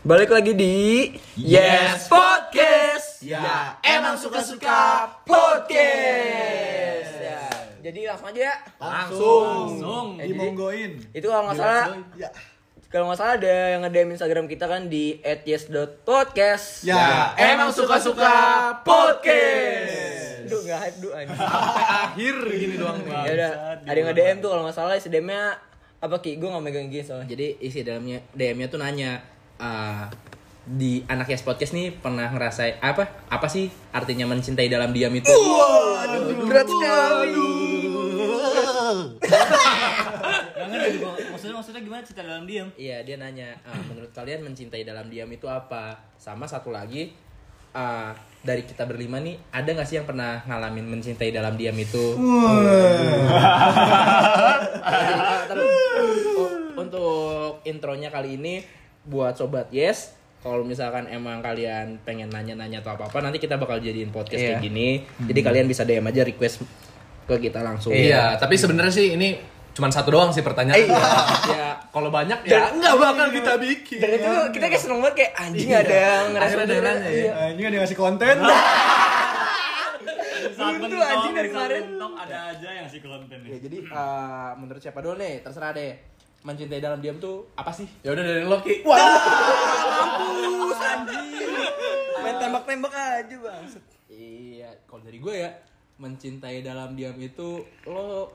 Balik lagi di Yes Podcast. Ya, emang suka-suka podcast. Ya, jadi langsung aja ya. Langsung. Langsung Eh, jadi- dimonggoin. Itu kalau nggak salah, Ya. kalau nggak salah ada yang nge-DM Instagram kita kan di @yes.podcast. Ya, emang suka-suka podcast. Duh, nggak hype duh anjing. Akhir gini doang nih. Ya udah, ada yang nge-DM tuh kalau nggak salah isi DM-nya apa Ki? Gue nggak megang gini soalnya. Jadi isi dalamnya DM-nya tuh nanya eh, di anak Yes Podcast nih pernah ngerasain apa apa sih artinya mencintai dalam diam itu? Berat sekali. Maksudnya maksudnya gimana cerita dalam diam? Iya dia nanya eh, menurut kalian mencintai dalam diam itu apa? Sama satu lagi eh, dari kita berlima nih ada nggak sih yang pernah ngalamin mencintai dalam diam itu? Tapi, u- untuk intronya kali ini buat sobat Yes kalau misalkan emang kalian pengen nanya-nanya atau apa-apa nanti kita bakal jadiin podcast Iya. kayak gini. Jadi kalian bisa DM aja request ke kita langsung. Iya, tapi sebenarnya sih ini cuma satu doang sih pertanyaan. Ya, Kalau banyak ya nggak bakal kita bikin. Dan itu kita kayak seneng banget kayak anjing ada yang ngerasa ada yang ya. Iya. Ini kan dia ngasih konten. Buntu mentok, anjing dari kemarin. ada aja yang si konten ya jadi eh, menurut siapa dulu nih? Terserah deh. Mencintai dalam diam tuh apa sih? Ya udah dari Loki. Mampus anjing. Main tembak-tembak aja bang. Iya, kalau dari gue ya mencintai dalam diam itu lo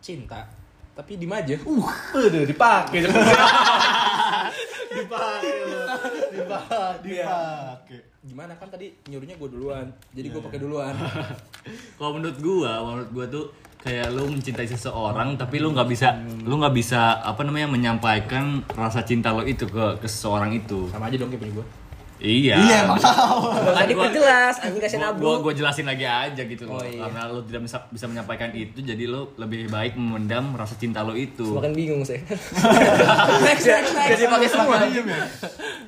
cinta tapi diem aja. Uh, udah dipakai. dipakai. Dipakai. Dipakai. Gimana kan tadi nyuruhnya gue duluan. Jadi gue pakai duluan. Kalau menurut gua, menurut gua tuh kayak lu mencintai seseorang tapi lu nggak bisa lu nggak bisa apa namanya menyampaikan rasa cinta lo itu ke ke seseorang itu. Sama aja dong kayak punya gue. Iya. Iya. Gak usah diperjelas, anjing kasih Gua, nabu. gua, gua jelasin lagi aja gitu loh. Oh, iya. Karena lu tidak bisa bisa menyampaikan itu jadi lu lebih baik memendam rasa cinta lo itu. Makan bingung sih. next, next, next. Jadi pakai semua. diam ya.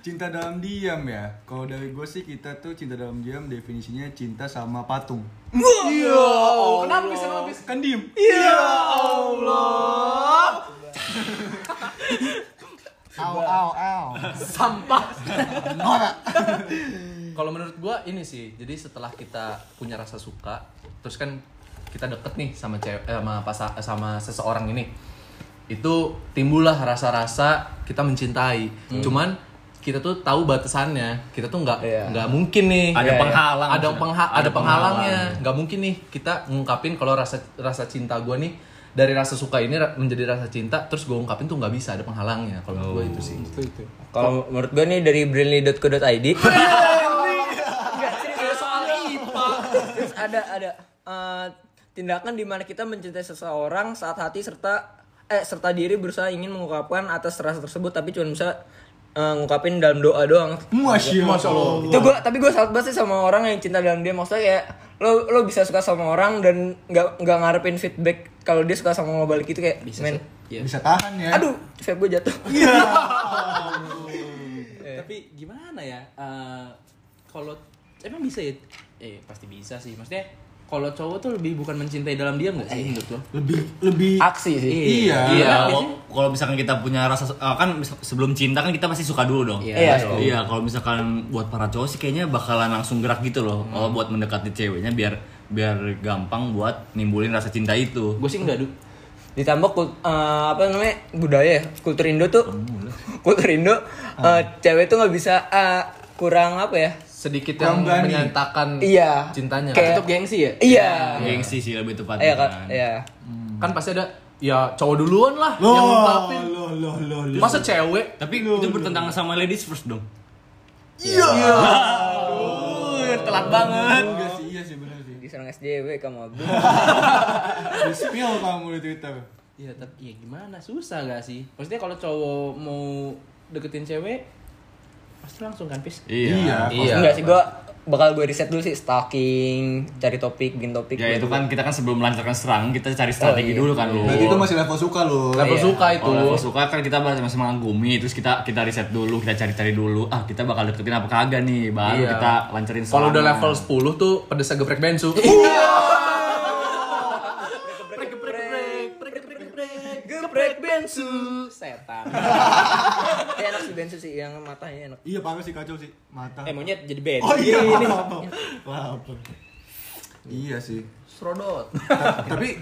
Cinta dalam diam ya. Kalau dari gue sih kita tuh cinta dalam diam definisinya cinta sama patung. Iya. Kenapa bisa kenapa bisa? Kan diem. Ya Allah. Au au au. Sampah. Norak. Kalau menurut gua ini sih, jadi setelah kita punya rasa suka, terus kan kita deket nih sama cewek eh, sama pasa, sama seseorang ini. Itu timbullah rasa-rasa kita mencintai. Cuman kita tuh tahu batasannya. Kita tuh nggak Iya. nggak mungkin nih. Ada Iya, penghalang Ada pengha ada, Ada penghalangnya. penghalang. Nggak mungkin nih kita ngungkapin kalau rasa rasa cinta gua nih dari rasa suka ini menjadi rasa cinta terus gue ungkapin tuh nggak bisa ada penghalangnya kalau menurut gue itu sih. Kalau menurut gue nih dari brandly.co.id Enggak, serius. soal IPA. Terus ada ada eh, tindakan di mana kita mencintai seseorang saat hati serta eh serta diri berusaha ingin mengungkapkan atas rasa tersebut tapi cuma bisa eh, ngungkapin dalam doa doang. Masya Allah. Itu gua tapi gue salut banget sih sama orang yang cinta dalam dia maksudnya kayak lo lo bisa suka sama orang dan nggak nggak ngarepin feedback kalau dia suka sama lo balik itu kayak men Iya. Bisa tahan ya. aduh vape gue jatuh Tapi gimana ya? Eh, kalau emang bisa ya? Eh pasti bisa sih. Maksudnya kalau cowok tuh lebih bukan mencintai dalam diam nggak sih menurut lo? Lebih lebih aksi sih Iya. Iya, kalau- kalau misalkan kita punya rasa eh, kan sebelum cinta kan kita pasti suka dulu dong. Iya. Iya. Iya, kalau misalkan buat para cowok sih kayaknya bakalan langsung gerak gitu loh. Kalau buat mendekati ceweknya biar biar gampang buat nimbulin rasa cinta itu. Gue sih enggak, Du. ditambah kul- eh, apa namanya budaya ya kultur Indo tuh kultur Indo eh, cewek tuh nggak bisa eh, kurang apa ya sedikit yang berani. menyatakan Iya. cintanya Kayak- Tutup gengsi ya? iya Gengsi sih lebih tepatnya iya kan kan. iya kan pasti ada ya cowok duluan lah Loh, yang ngungkapin loh, loh, loh, loh. masa cewek Tapi itu bertentangan sama ladies first dong. Iya. telat banget. Iya sih, iya sih benar sih. diserang SJW kamu Di spill kamu di Twitter. Iya, tapi ya gimana? Susah gak sih? Maksudnya kalau cowok mau deketin cewek pasti langsung kan, Pis? Iya. Iya. enggak sih gua bakal gue riset dulu sih stalking cari topik bikin topik Ya itu kan kita kan sebelum melancarkan serangan kita cari strategi iya. dulu kan lu. Berarti itu masih level suka loh. level Iya. suka itu Kalau level suka kan kita masih masih mengagumi terus kita kita riset dulu kita cari-cari dulu ah kita bakal deketin apa kagak nih baru Iya. kita lancarin kalau udah level 10 tuh pedesnya geprek bensu geprek bensu bensu. Setan. Tapi enak sih bensu sih yang matanya enak. Iya parah sih kacau sih mata. Eh monyet jadi bed. Oh iya, Ini. Lapar. Iya sih. Srodot. Ta- Tapi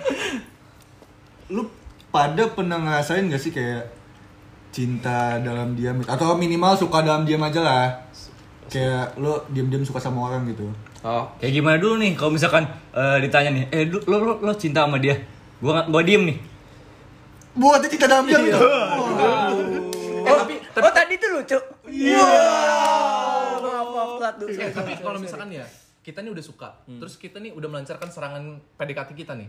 lu pada pernah ngerasain gak sih kayak cinta dalam diam atau minimal suka dalam diam aja lah. Kayak lu diam-diam suka sama orang gitu. Oh, Kayak gimana dulu nih kalau misalkan eh, ditanya nih, eh lu, lo, lo, lo cinta sama dia? Gua gua diem nih. Buatnya cinta dalam diam itu. Eh, tapi, oh tadi tuh lucu. Iya. Maaf, maaf, telat dulu. Eh, tapi kalau misalkan ya kita nih udah suka, terus kita nih udah melancarkan serangan PDKT kita nih,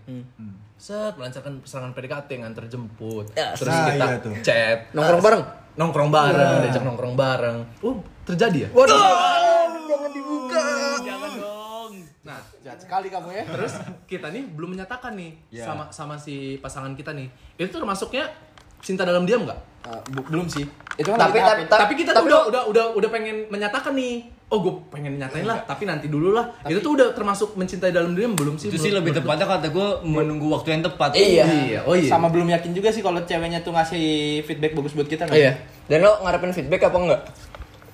set melancarkan serangan PDKT nganter jemput, Ya, terus nah, kita iya tuh. chat, Nongkrong bareng. nongkrong bareng, diajak nongkrong bareng, oh terjadi ya? Waduh. Jangan dibuka. Jangan dong. Nah, jahat sekali kamu ya. terus kita nih belum menyatakan nih Ya. sama sama si pasangan kita nih, itu termasuknya cinta dalam diam nggak? Bu- belum sih. Itu kan Tapi- lagi tahapin. tapi- tapi kita tuh udah, udah udah udah pengen menyatakan nih oh gue pengen nyatain lah tapi nanti dulu lah itu tuh udah termasuk mencintai dalam diam belum sih Itu sih lebih tepatnya kata gue menunggu waktu yang tepat. Iya. Iya, oh iya. Sama belum yakin juga sih kalau ceweknya tuh ngasih feedback bagus buat kita nggak? Iya. Dan lo ngarepin feedback apa enggak?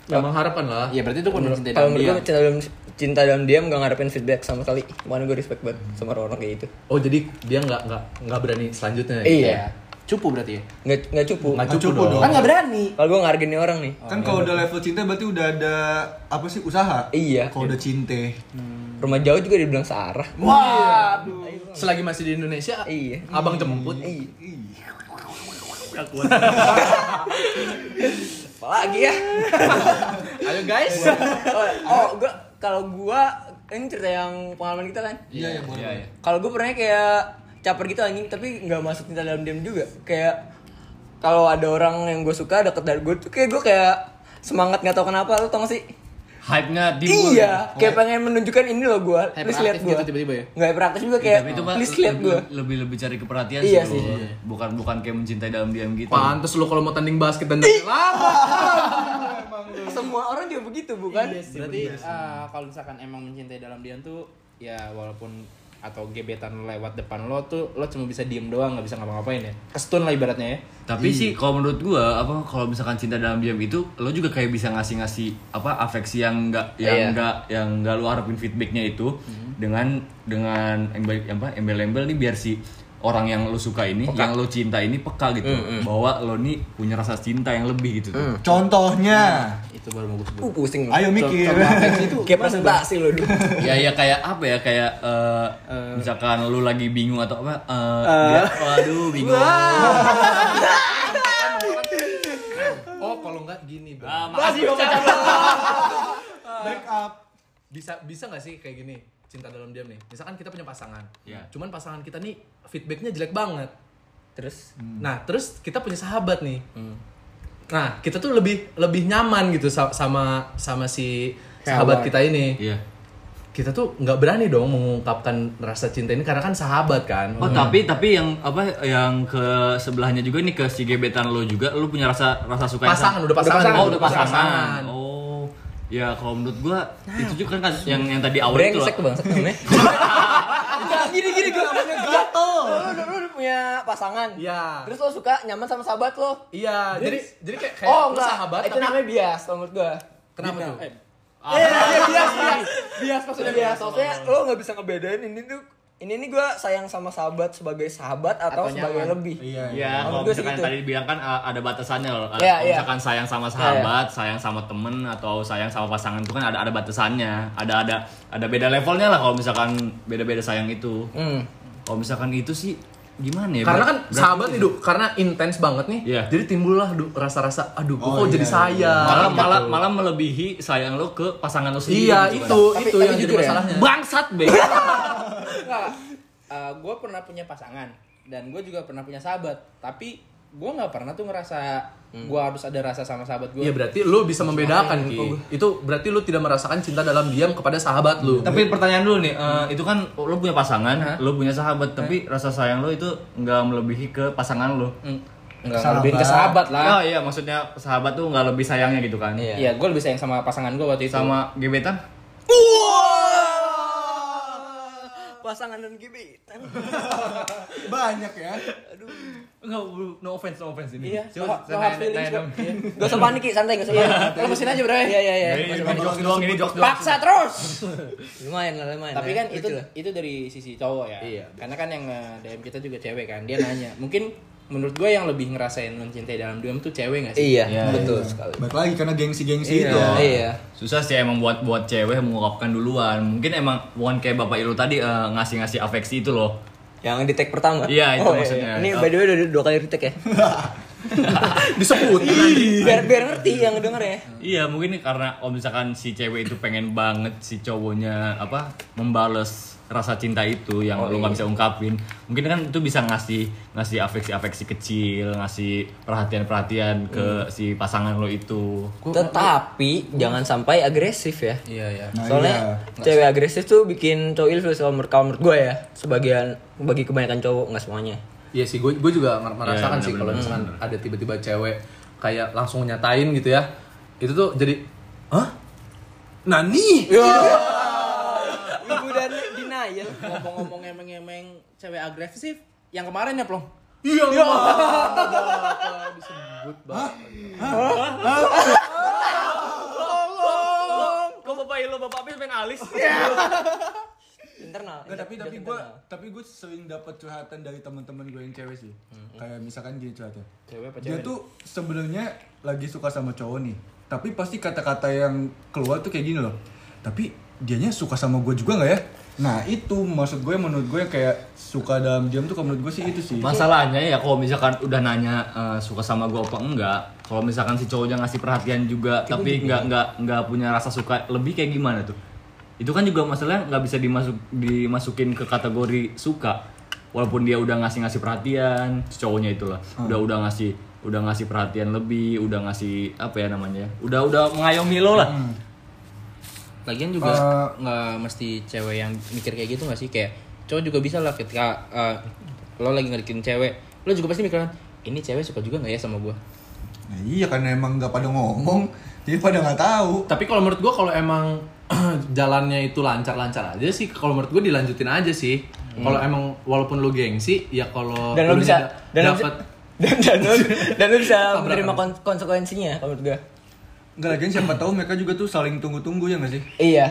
Memang harapan lah. Iya berarti itu kan mencintai Kalau dalam menurut dia. gue cinta dalam cinta dalam diam gak ngarepin feedback sama sekali. Mana gue respect banget sama orang-orang kayak gitu. Oh jadi dia nggak nggak nggak berani selanjutnya. ya? Iya. Cupu berarti ya. Nggak nggak cupu. Nggak Nggak cukup cukup dong. dong. Kan nggak berani. Kalau gue ngargain nih orang nih. Kan kalau udah level cinta berarti udah ada apa sih usaha? Iya. Kalau udah cinta. Rumah jauh juga dibilang searah. Waduh. Selagi masih di Indonesia, Iya. abang jemput. Iya. Apalagi ya? Ayo guys. oh, oh gue kalau gue ini cerita yang pengalaman kita kan. Iya, iya, boleh. Iya, iya. Kalau gue pernah kayak caper gitu anjing, tapi nggak masuk cinta dalam diam juga. Kayak kalau ada orang yang gue suka deket dari gue tuh kayak gue kayak semangat nggak tau kenapa lo tau gak sih? Hype-nya timbul. iya, kayak pengen menunjukkan ini loh gue. Please lihat gue. gitu tiba-tiba ya? Nggak hyperaktif juga kayak itu mah please lihat gue. lebih lebih cari keperhatian Iya sih. sih. Bukan bukan kayak mencintai dalam diam gitu. Pantes lo kalau mau tanding basket dan lama. Semua orang juga begitu bukan? Berarti ah, kalau misalkan emang mencintai dalam diam tuh ya walaupun atau gebetan lewat depan lo tuh lo cuma bisa diem doang nggak bisa ngapa-ngapain ya. Kestun lah ibaratnya ya. Tapi sih kalau menurut gua apa kalau misalkan cinta dalam diam itu lo juga kayak bisa ngasih-ngasih apa afeksi yang enggak yang Iya. enggak yang enggak lu harapin feedbacknya itu dengan dengan embel apa embel-embel nih biar si orang yang lo suka ini, yang lo cinta ini peka gitu. Bahwa lo nih punya rasa cinta yang lebih gitu. Tuh. Contohnya. itu baru bagus Uh, pusing lo. Ayo mikir. Itu? Kayak presentasi lo dulu. ya ya kayak apa ya? Kayak eh, misalkan lu lagi bingung atau apa eh, dia, waduh bingung. Oh kalau nggak gini bang. Ah, makasih Back up. Bisa bisa nggak sih kayak gini cinta dalam diam nih. Misalkan kita punya pasangan. Iya. Cuman pasangan kita nih feedbacknya jelek banget. Terus Nah, terus kita punya sahabat nih. Nah, kita tuh lebih lebih nyaman gitu sa- sama sama si sahabat Kawan. kita ini. iya Kita tuh nggak berani dong mengungkapkan rasa cinta ini karena kan sahabat kan. Oh tapi tapi yang apa yang ke sebelahnya juga nih ke si gebetan lo juga lo punya rasa rasa suka yang Pasangan, sama- udah pasangan. Oh udah Udah pasangan. pasangan. Oh ya kalau menurut gua itu juga kan yang yang tadi awal itu brengsek namanya. gini gini gue namanya gatel. Lu, lu, lu punya pasangan. Iya. Terus lo suka nyaman sama sahabat lo. Iya, jadi jadi kayak kayak Oh enggak, sahabat itu tapi- namanya bias kalau menurut gue. Kenapa tuh? Eh, bias, bias, bias maksudnya bias. Maksudnya lo nggak bisa ngebedain ini tuh ini nih gue sayang sama sahabat sebagai sahabat atau, Atau sebagai nyaman. lebih. Iya. Ya, Kalau kalau gua sih misalkan gitu. tadi bilang kan uh, ada batasannya loh. Iya, kalau iya. misalkan sayang sama sahabat, sayang sama temen atau sayang sama pasangan itu kan ada ada batasannya. Ada ada ada beda levelnya lah kalau misalkan beda-beda sayang itu. Hmm. Kalau misalkan itu sih gimana ya? Karena kan berarti- sahabat nih, Duk, karena intens banget nih. Iya. Jadi timbullah Duk, rasa-rasa aduh kok Oh, jadi iya, sayang. malah gitu. malah malah melebihi sayang lo ke pasangan lo sendiri. Iya, gitu kan. itu Tapi- itu tapi yang jadi ya, masalahnya. Bangsat, Be. Enggak. gue pernah punya pasangan dan gue juga pernah punya sahabat. Tapi gue nggak pernah tuh ngerasa gue harus ada rasa sama sahabat gue. Iya berarti lu bisa membedakan Ki. Itu berarti lu tidak merasakan cinta dalam diam kepada sahabat lu. tapi pertanyaan dulu nih, eh, itu kan lo punya pasangan, lo punya sahabat, tapi rasa sayang lo itu nggak melebihi ke pasangan lo. Enggak ngelebihin ke sahabat lah. Oh iya, maksudnya sahabat tuh nggak lebih sayangnya gitu kan? Iya. Iya, gue lebih sayang sama pasangan gue waktu itu. Sama gebetan? Pasangan dan gebetan. Banyak ya. Enggak, no offense, no offense ini. Iya, Coba no- no hard feelings. Gak usah panik, santai gak usah panik. Lo mesin aja bro Iya, iya, iya. Jokes doang, ini jokes doang. Paksa terus. Lumayan lah, lumayan. Tapi kan itu itu dari sisi cowok ya. Iya. Karena kan yang eh, DM kita juga cewek kan. Dia nanya, mungkin menurut gue yang lebih ngerasain mencintai dalam diam tuh cewek gak sih? Iya, Iya, betul sekali. Balik lagi karena gengsi-gengsi Iya, itu. iya. Susah sih emang buat buat cewek mengungkapkan duluan. Mungkin emang bukan kayak bapak Ilu tadi eh, ngasih-ngasih afeksi itu loh. Yang di tag pertama. Iya, itu maksudnya. Ini by the way udah dua kali retake ya. Disebut biar biar ngerti yang denger ya. Iya mungkin karena kalau misalkan si cewek itu pengen banget si cowoknya apa membales rasa cinta itu yang Oh, lu iya. nggak bisa ungkapin mungkin kan itu bisa ngasih ngasih afeksi afeksi kecil ngasih perhatian perhatian ke Hmm. si pasangan lo itu Tetapi jangan sampai agresif ya. Iya, iya. Nah, Soalnya iya. cewek agresif tuh bikin cowok ilfil kalau menurut gue ya. Sebagian bagi kebanyakan cowok nggak semuanya. Iya sih, gue gue juga mer- merasakan Iya, sih kalau misalkan ada tiba-tiba cewek kayak langsung nyatain gitu ya, itu tuh jadi, hah? Nani? Ibu dan denial. Ngomong-ngomong emeng-emeng cewek agresif, yang kemarin ya plong. Iya, apa disebut banget. kok bapak Ilu bapak Apis main alis Internal. Nggak, tapi tapi Just gue internal. tapi gue sering dapat curhatan dari teman-teman gue yang cewek sih. Kayak misalkan gini curhatnya. Cewek apa Dia cewek? tuh sebenarnya lagi suka sama cowok nih. Tapi pasti kata-kata yang keluar tuh kayak gini loh. Tapi dianya suka sama gue juga nggak ya? Nah itu maksud gue menurut gue kayak suka dalam diam tuh kalau menurut gue sih itu sih. masalahnya ya kalau misalkan udah nanya eh, suka sama gue apa enggak kalau misalkan si cowoknya ngasih perhatian juga tapi nggak nggak nggak punya rasa suka lebih kayak gimana tuh itu kan juga masalahnya nggak bisa dimasuk dimasukin ke kategori suka walaupun dia udah ngasih ngasih perhatian cowoknya itulah udah udah ngasih udah ngasih perhatian lebih udah ngasih apa ya namanya udah udah mengayomi lo lah Lagian juga Eh. nggak mesti cewek yang mikir kayak gitu nggak sih kayak cowok juga bisa lah ketika eh, lo lagi ngedeketin cewek, lo juga pasti mikir kan ini cewek suka juga nggak ya sama gua? Nah, iya karena emang nggak pada ngomong, jadi pada nggak tahu. Tapi kalau menurut gue kalau emang jalannya itu lancar-lancar aja sih, kalau menurut gue dilanjutin aja sih. Kalau emang walaupun lu gengsi, ya kalau Dan lu bisa dan dapat dan, dan, lo, dan lo bisa menerima kon- konsekuensinya kalau menurut gue. Nggak lagi siapa tahu mereka juga tuh saling tunggu-tunggu ya nggak sih? Iya.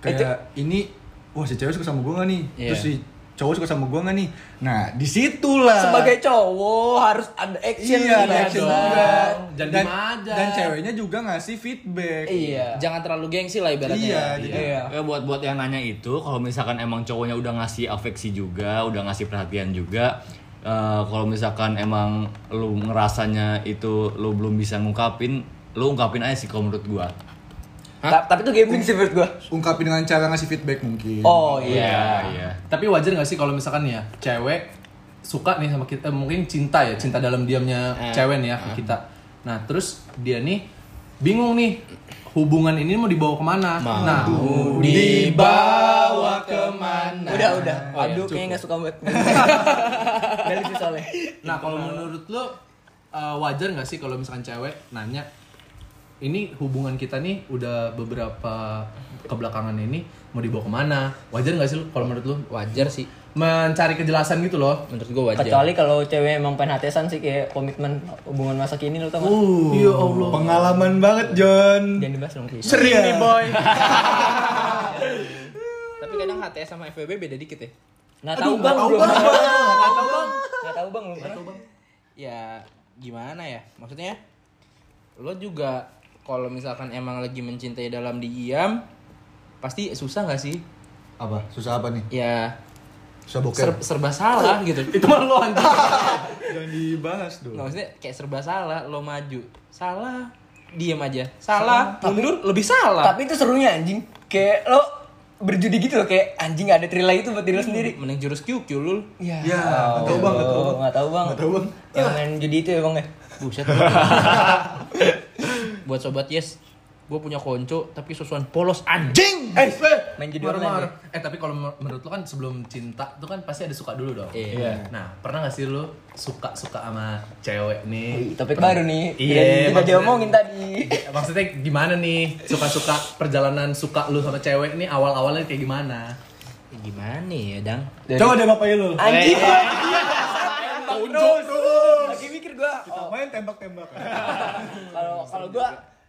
Kayak ini, wah si cewek suka sama gue nggak nih? Iya. Terus si cowok suka sama gue nggak nih? Nah di situlah. Sebagai cowok harus ada action iya, ada action dong. juga. Jangan dan, diem aja. dan ceweknya juga ngasih feedback. Iya. Jangan terlalu gengsi lah ibaratnya. Iya, ya. jadi- Iya. Ya buat buat yang nanya itu, kalau misalkan emang cowoknya udah ngasih afeksi juga, udah ngasih perhatian juga, eh, kalau misalkan emang lu ngerasanya itu lu belum bisa ngungkapin, lu ungkapin aja sih kalau menurut gua. Ta- Tapi itu gambling sih menurut gue. Ungkapin dengan cara ngasih feedback mungkin. Oh iya. iya. Tapi wajar gak sih kalau misalkan ya cewek suka nih sama kita, eh, mungkin cinta ya, cinta dalam diamnya Eh. cewek nih ya ke kita. Nah terus dia nih bingung nih hubungan ini mau dibawa ke mana? Nah Dibawa ke mana? Udah udah. Oh, iya, Aduh kayaknya nggak suka banget. Gak lucu soalnya. Nah kalau menurut lo uh, wajar nggak sih kalau misalkan cewek nanya ini hubungan kita nih udah beberapa kebelakangan ini mau dibawa ke mana? Wajar nggak sih lo kalau menurut lo Wajar sih. mencari kejelasan gitu loh? Menurut gua wajar. Kecuali kalau cewek emang pengen hatesan sih kayak komitmen hubungan masa kini lo tau gak? Uh, Ya Allah. Pengalaman banget John. Jangan dibahas dong Ki. Sering nih boy. Tapi kadang HTS sama FWB beda dikit ya. Nggak tahu bang belum. Nggak tahu bang. Nggak tahu bang belum. Ya gimana ya? Maksudnya lo juga kalau misalkan emang lagi mencintai dalam diam pasti susah nggak sih? Apa? Susah apa nih? Ya Susah boker. ser- serba salah gitu. Itu mah lo anjing. Jangan dibahas dong. Nggak, maksudnya kayak serba salah lo maju salah diam aja salah, mundur lebih salah Tapi itu serunya anjing. Kayak lo berjudi gitu loh kayak anjing ada thrill lagi tuh buat diri lo sendiri. mending jurus QQ lul Ya, Ya, nggak tahu bang, nggak tahu bang. Nggak tahu bang. Nggak tahu bang. Yang main judi itu ya bang ya. buset buat sobat yes gue punya konco tapi sosokan polos anjing Eh, Main judi marah-marah. online Eh tapi kalau menurut lo kan sebelum cinta tuh kan pasti ada suka dulu dong. Iya. Nah pernah gak sih lo suka suka sama cewek nih? Topik baru nih. Iya, maksudnya- diomongin tadi. Maksudnya gimana nih suka-suka perjalanan suka lu sama cewek nih awal-awalnya kayak gimana? Gimana ya, Dang? Coba deh Bapak Ilul. Anjing. Tunjuk terus. Gua. Kita main tembak-tembak. Kalau kalau gua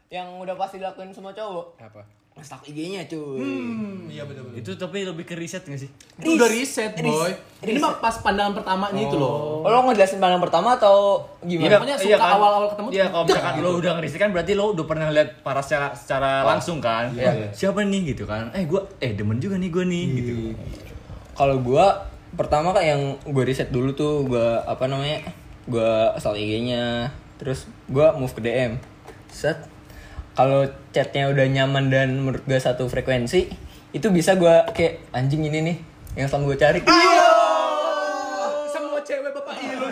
yang udah pasti dilakuin semua cowok, Apa? ngestak IG-nya cuy. Hmm, iya betul-betul. Itu tapi lebih ke riset gak sih? Itu udah riset, boy. Ini mah pas pandangan pertamanya itu loh. Oh, lo ngejelasin pandangan pertama atau gimana? pokoknya suka awal-awal ketemu Iya, kalau misalkan lo udah ngeriset kan berarti lo udah pernah lihat para secara secara langsung kan. Iya. Siapa nih gitu kan? Eh gua eh demen juga nih gua nih gitu. Kalau gua pertama kan yang gue riset dulu tuh gua apa namanya? Gua asal IG-nya, terus gua move ke DM. Set. Kalau chatnya udah nyaman dan menurut gua satu frekuensi, itu bisa gua kayak anjing ini nih yang sama gue cari. Semua cewek bapak Ilul.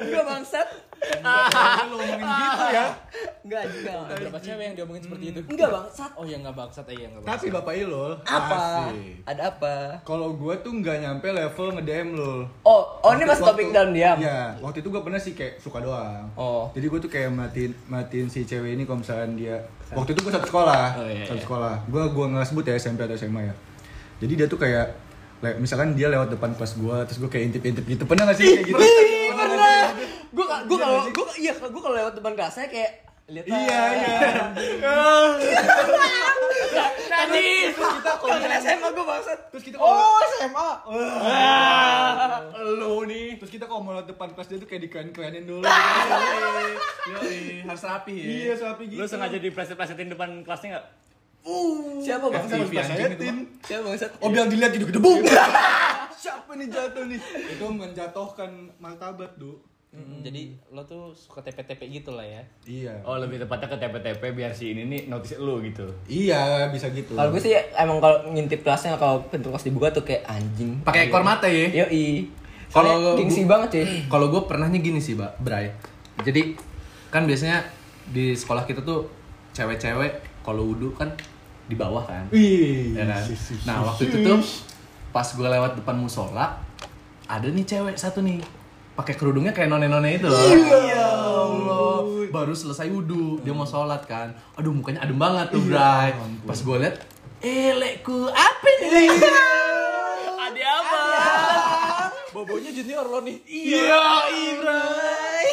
Enggak bangsat. Lu ngomongin gitu ya. Enggak juga. Berapa cewek yang diomongin seperti itu? Enggak bangsat. Oh ya nggak bangsat, eh, iya nggak bangsat. Tapi Bapak Ilul, Apa? asik. Ada apa? Kalau gue tuh nggak nyampe level nge-DM lu. Oh, oh ini Waktu- masih topik waktu- dalam diam. Iya, waktu itu gue pernah sih kayak suka doang. Oh. Jadi gue tuh kayak matiin matiin si cewek ini kalau misalkan dia waktu itu gue satu sekolah, Oh, iya, satu iya. sekolah. Gue gua nggak sebut ya SMP atau SMA ya. Jadi dia tuh kayak le- misalkan dia lewat depan kelas gue, terus gue kayak intip-intip gitu. Pernah gak sih kayak gitu? Pernah? Gue gue kalau gue iya gue kalau lewat depan kelasnya kayak lihat Iya, iya. Tadi kita kalau SMA gue bangsat. Terus kita Oh SMA. lo nih. Terus kita kalau mau lewat depan kelas dia tuh kayak dikeren-kerenin dulu. Yoi, harus rapi ya. Iya, sapi gitu. Lo sengaja dipleset-plesetin depan kelasnya nggak? Siapa bangsat? Harus disayetin. Siapa bangsat? Oh biar dilihat gitu gede bum. Siapa nih jatuh nih? Itu menjatuhkan martabat, Du. Mm, Jadi lo tuh suka TP-TP gitu lah ya. Iya. Oh lebih tepatnya ke TP-TP biar si ini nih notice lu gitu. Iya, bisa gitu. Kalau gue sih emang kalau ngintip kelasnya kalau pintu kelas dibuka tuh kayak anjing. Pakai ekor mata ya. Yoi. Kalau Kalau gengsi banget ya. Kalau gue pernahnya gini sih, Mbak Bray. Jadi kan biasanya di sekolah kita tuh cewek-cewek kalau wudhu kan di bawah kan. Wih. Ya kan? Nah waktu itu tuh pas gue lewat depan musola ada nih cewek satu nih pakai kerudungnya kayak none-none itu loh. Iya Allah. Baru selesai wudhu dia mau sholat kan. Aduh mukanya adem banget tuh Bray. Pas gue liat, elekku apa nih? Ada apa? Bobonya junior lo nih. Iya, Ibray.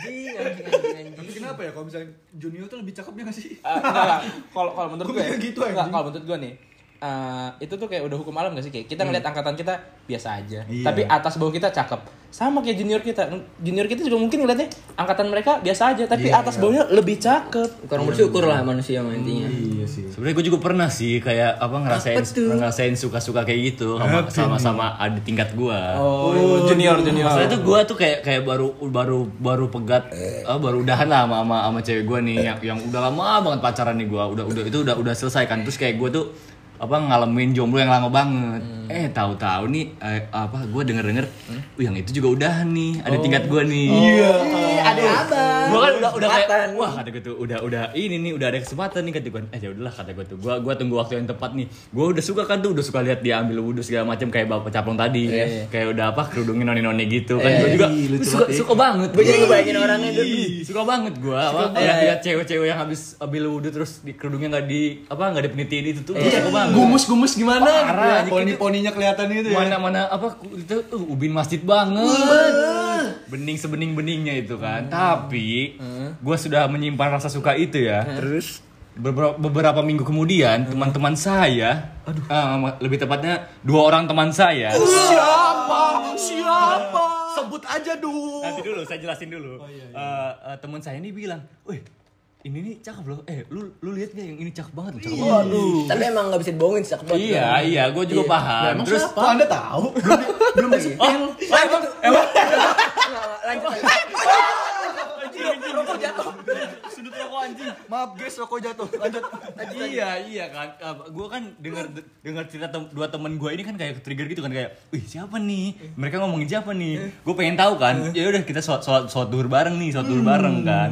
Anjing. Tapi kenapa ya kalau misalnya junior tuh lebih cakepnya gak sih? Ah, enggak. Kalau kalau menurut gue, ya, gitu, kalau menurut gue nih, eh, itu tuh kayak udah hukum alam gak sih kayak kita ngeliat angkatan kita biasa aja, Iya. tapi atas bawah kita cakep, sama kayak junior kita, junior kita juga mungkin ngeliatnya angkatan mereka biasa aja, tapi Iya, atas iya. bawahnya lebih cakep. Kurang bersyukur lah manusia mah intinya. Iya sih. Sebenarnya gue juga pernah sih kayak apa ngerasain Apa tuh? ngerasain suka-suka kayak gitu sama sama sama adik tingkat gua. Oh, junior junior. Masalah itu gua tuh kayak kayak baru baru baru pegat ah, baru udahan lah sama sama, sama cewek gua nih yang yang udah lama banget pacaran nih gua. Udah udah itu udah udah selesai kan. Terus kayak gua tuh apa ngalamin jomblo yang lama banget. Eh tahu-tahu nih eh, apa gua denger-denger "Uh, yang itu juga udahan nih. Ada tingkat gua nih. Iya. Ada apa? Gua kan udah udah kayak wah kata gue tuh udah udah ini nih udah ada kesempatan nih kata gue. Eh ya udahlah kata gue tuh. Gua gua tunggu waktu yang tepat nih. Gua udah suka kan tuh udah suka lihat dia ambil wudhu segala macam kayak bapak caplong tadi. Kayak udah apa kerudungin noni-noni gitu kan. Gua juga suka suka banget. Gue jadi ngebayangin orangnya tuh. Suka banget lihat lihat cewek-cewek yang habis ambil wudhu terus di kerudungnya nggak di apa nggak dipenitiin itu tuh gua suka banget. Gumus-gumus gimana? Parah, Iya, Poni-poninya kelihatan gitu ya. mana mana apa itu uh, ubin masjid banget bening sebening beningnya itu kan. Tapi gue sudah menyimpan rasa suka itu ya. Terus? Beberapa, beberapa minggu kemudian teman-teman saya aduh. lebih tepatnya dua orang teman saya. Siapa? Siapa? Sebut aja dulu. nanti dulu saya jelasin dulu. Eh, eh, teman saya ini bilang wih ini nih cakep loh. Eh lu lu lihat gak yang ini cakep banget loh cakep banget Tapi emang gak bisa dibohongin cakep banget. iya iya gue juga Iya. paham. Terus Kok Anda tahu? Belum belum masuk. oh, emang emang Lanjut. sudut rokok anjing. Maaf guys, rokok jatuh. Lanjut. iya iya kan. Gue kan dengar dengar cerita tem- dua temen gue ini kan kayak trigger gitu kan kayak wih siapa nih? Mereka ngomongin siapa nih? Gue pengen tahu kan. Ya udah kita sholat sholat sholat duhur bareng nih sholat duhur bareng kan.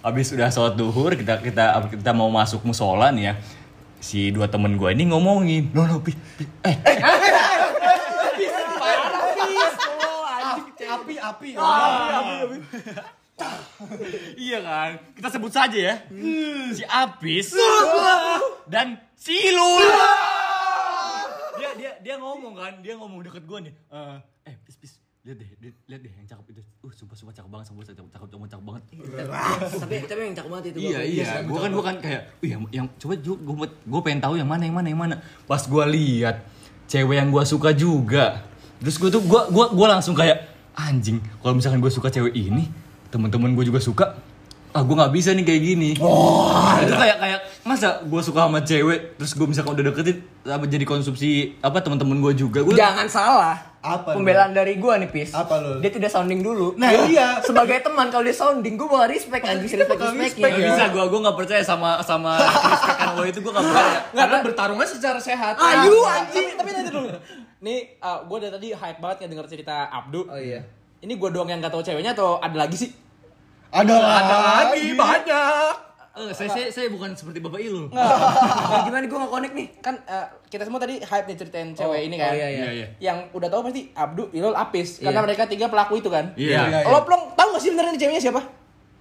Habis udah sholat duhur kita kita kita mau masuk musola nih ya. Si dua temen gue ini ngomongin no no pi, pi eh Api, api. iya kan? Kita sebut saja ya. Si Apis dan si Lul dia ngomong kan, dia ngomong deket gue nih. Eh, eh, pis pis, lihat deh, lihat, deh yang cakep itu. Uh, sumpah sumpah cakep banget, sumpah cakep cakep cakep, cakep banget. tapi tapi yang cakep banget itu Iya iya, gue kan gue kan kayak, "Wih, yang, yang coba gue gue pengen tahu yang mana yang mana yang mana. Pas gue lihat cewek yang gue suka juga, terus gue tuh gue gue gue langsung kayak anjing. Kalau misalkan gue suka cewek ini, teman-teman gue juga suka. Ah gue nggak bisa nih kayak gini. Oh, itu kayak kayak masa gue suka sama cewek, terus gue misalkan udah deketin, apa jadi konsumsi apa teman-teman gue juga. Gue jangan salah Apa lu? pembelaan dari gua nih pis Apa lu? dia tidak sounding dulu Nah, iya. sebagai teman kalau dia sounding gua bakal respect anjing respect respect respect, Gak ya. bisa, gue gue nggak percaya sama sama respekan lo itu gue nggak percaya. Karena bertarungnya secara sehat. ayu Ah, anjing tapi nanti dulu. Nih, gue dari tadi hype banget ya denger cerita Abdu. oh iya Ini gue doang yang gak tahu ceweknya atau ada lagi sih? Ada Ada lagi banyak. Eh, saya, saya saya bukan seperti bapak Ilul. Nah, gimana gua nggak connect nih Kan eh, kita semua tadi hype nih ceritain cewek ini kan. oh, iya, iya. Iya, iya. Yang udah tahu pasti Abdu, Ilul, Apis. Karena mereka tiga pelaku itu kan. Iya. Iya, iya. Lo plong tahu gak sih beneran ini ceweknya siapa?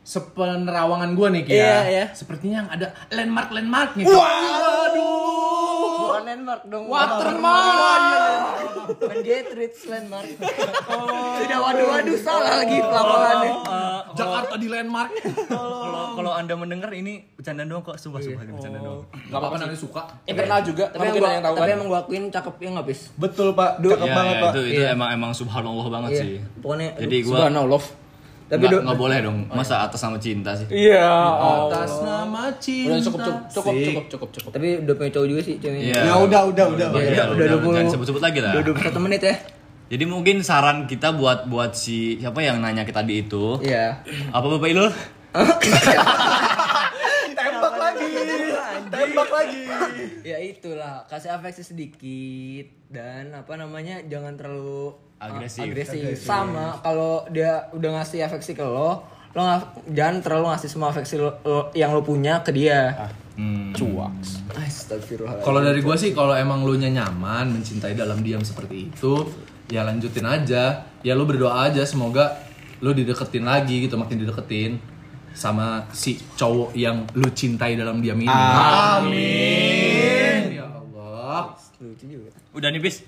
Sepenerawangan gue nih Kia. Iya, iya. Sepertinya yang ada landmark landmarknya. bukan landmark dong Watermark. Bukan Getridge landmark tidak waduh waduh salah lagi pelafalannya Jakarta di landmark. Kalau kalau anda mendengar ini bercanda doang kok, sumpah sumpah ini bercanda doang. Gak apa-apa nanti suka. Internal juga, tapi yang mungkin yang tahu tapi kan. emang gua akuin cakep ya nggak pis Betul pak, cakep Iya, banget iya, pak. itu itu Iya. emang emang subhanallah banget sih. pokoknya Jadi gua Subhanallah. Tapi nggak boleh dong, masa atas sama cinta sih. Iya. Atas nama cinta. Udah cukup cukup cukup cukup cukup cukup. tapi udah punya cowok juga sih ceweknya Iya. Ya udah, udah, udah. Udah, Iya, udah, udah udah, 20 jangan sebut-sebut lagi lah. udah 21 menit ya Jadi mungkin saran kita buat buat si siapa yang nanya ke tadi itu, iya apa Bapak Ilul? Lagi, ya itulah kasih afeksi sedikit dan apa namanya jangan terlalu uh, Agresif. agresif. sama kalau dia udah ngasih afeksi ke lo lo nggak- jangan terlalu ngasih semua afeksi lo, lo- yang lo punya ke dia Hmm. Cuaks. Kalau dari gue sih kalau emang lu nya nyaman mencintai dalam diam seperti itu, ya lanjutin aja. Ya lu berdoa aja semoga lu dideketin lagi gitu, makin dideketin sama si cowok yang lu cintai dalam diam ini. Amin. Ya Allah. lucu juga Udah nih, Bis.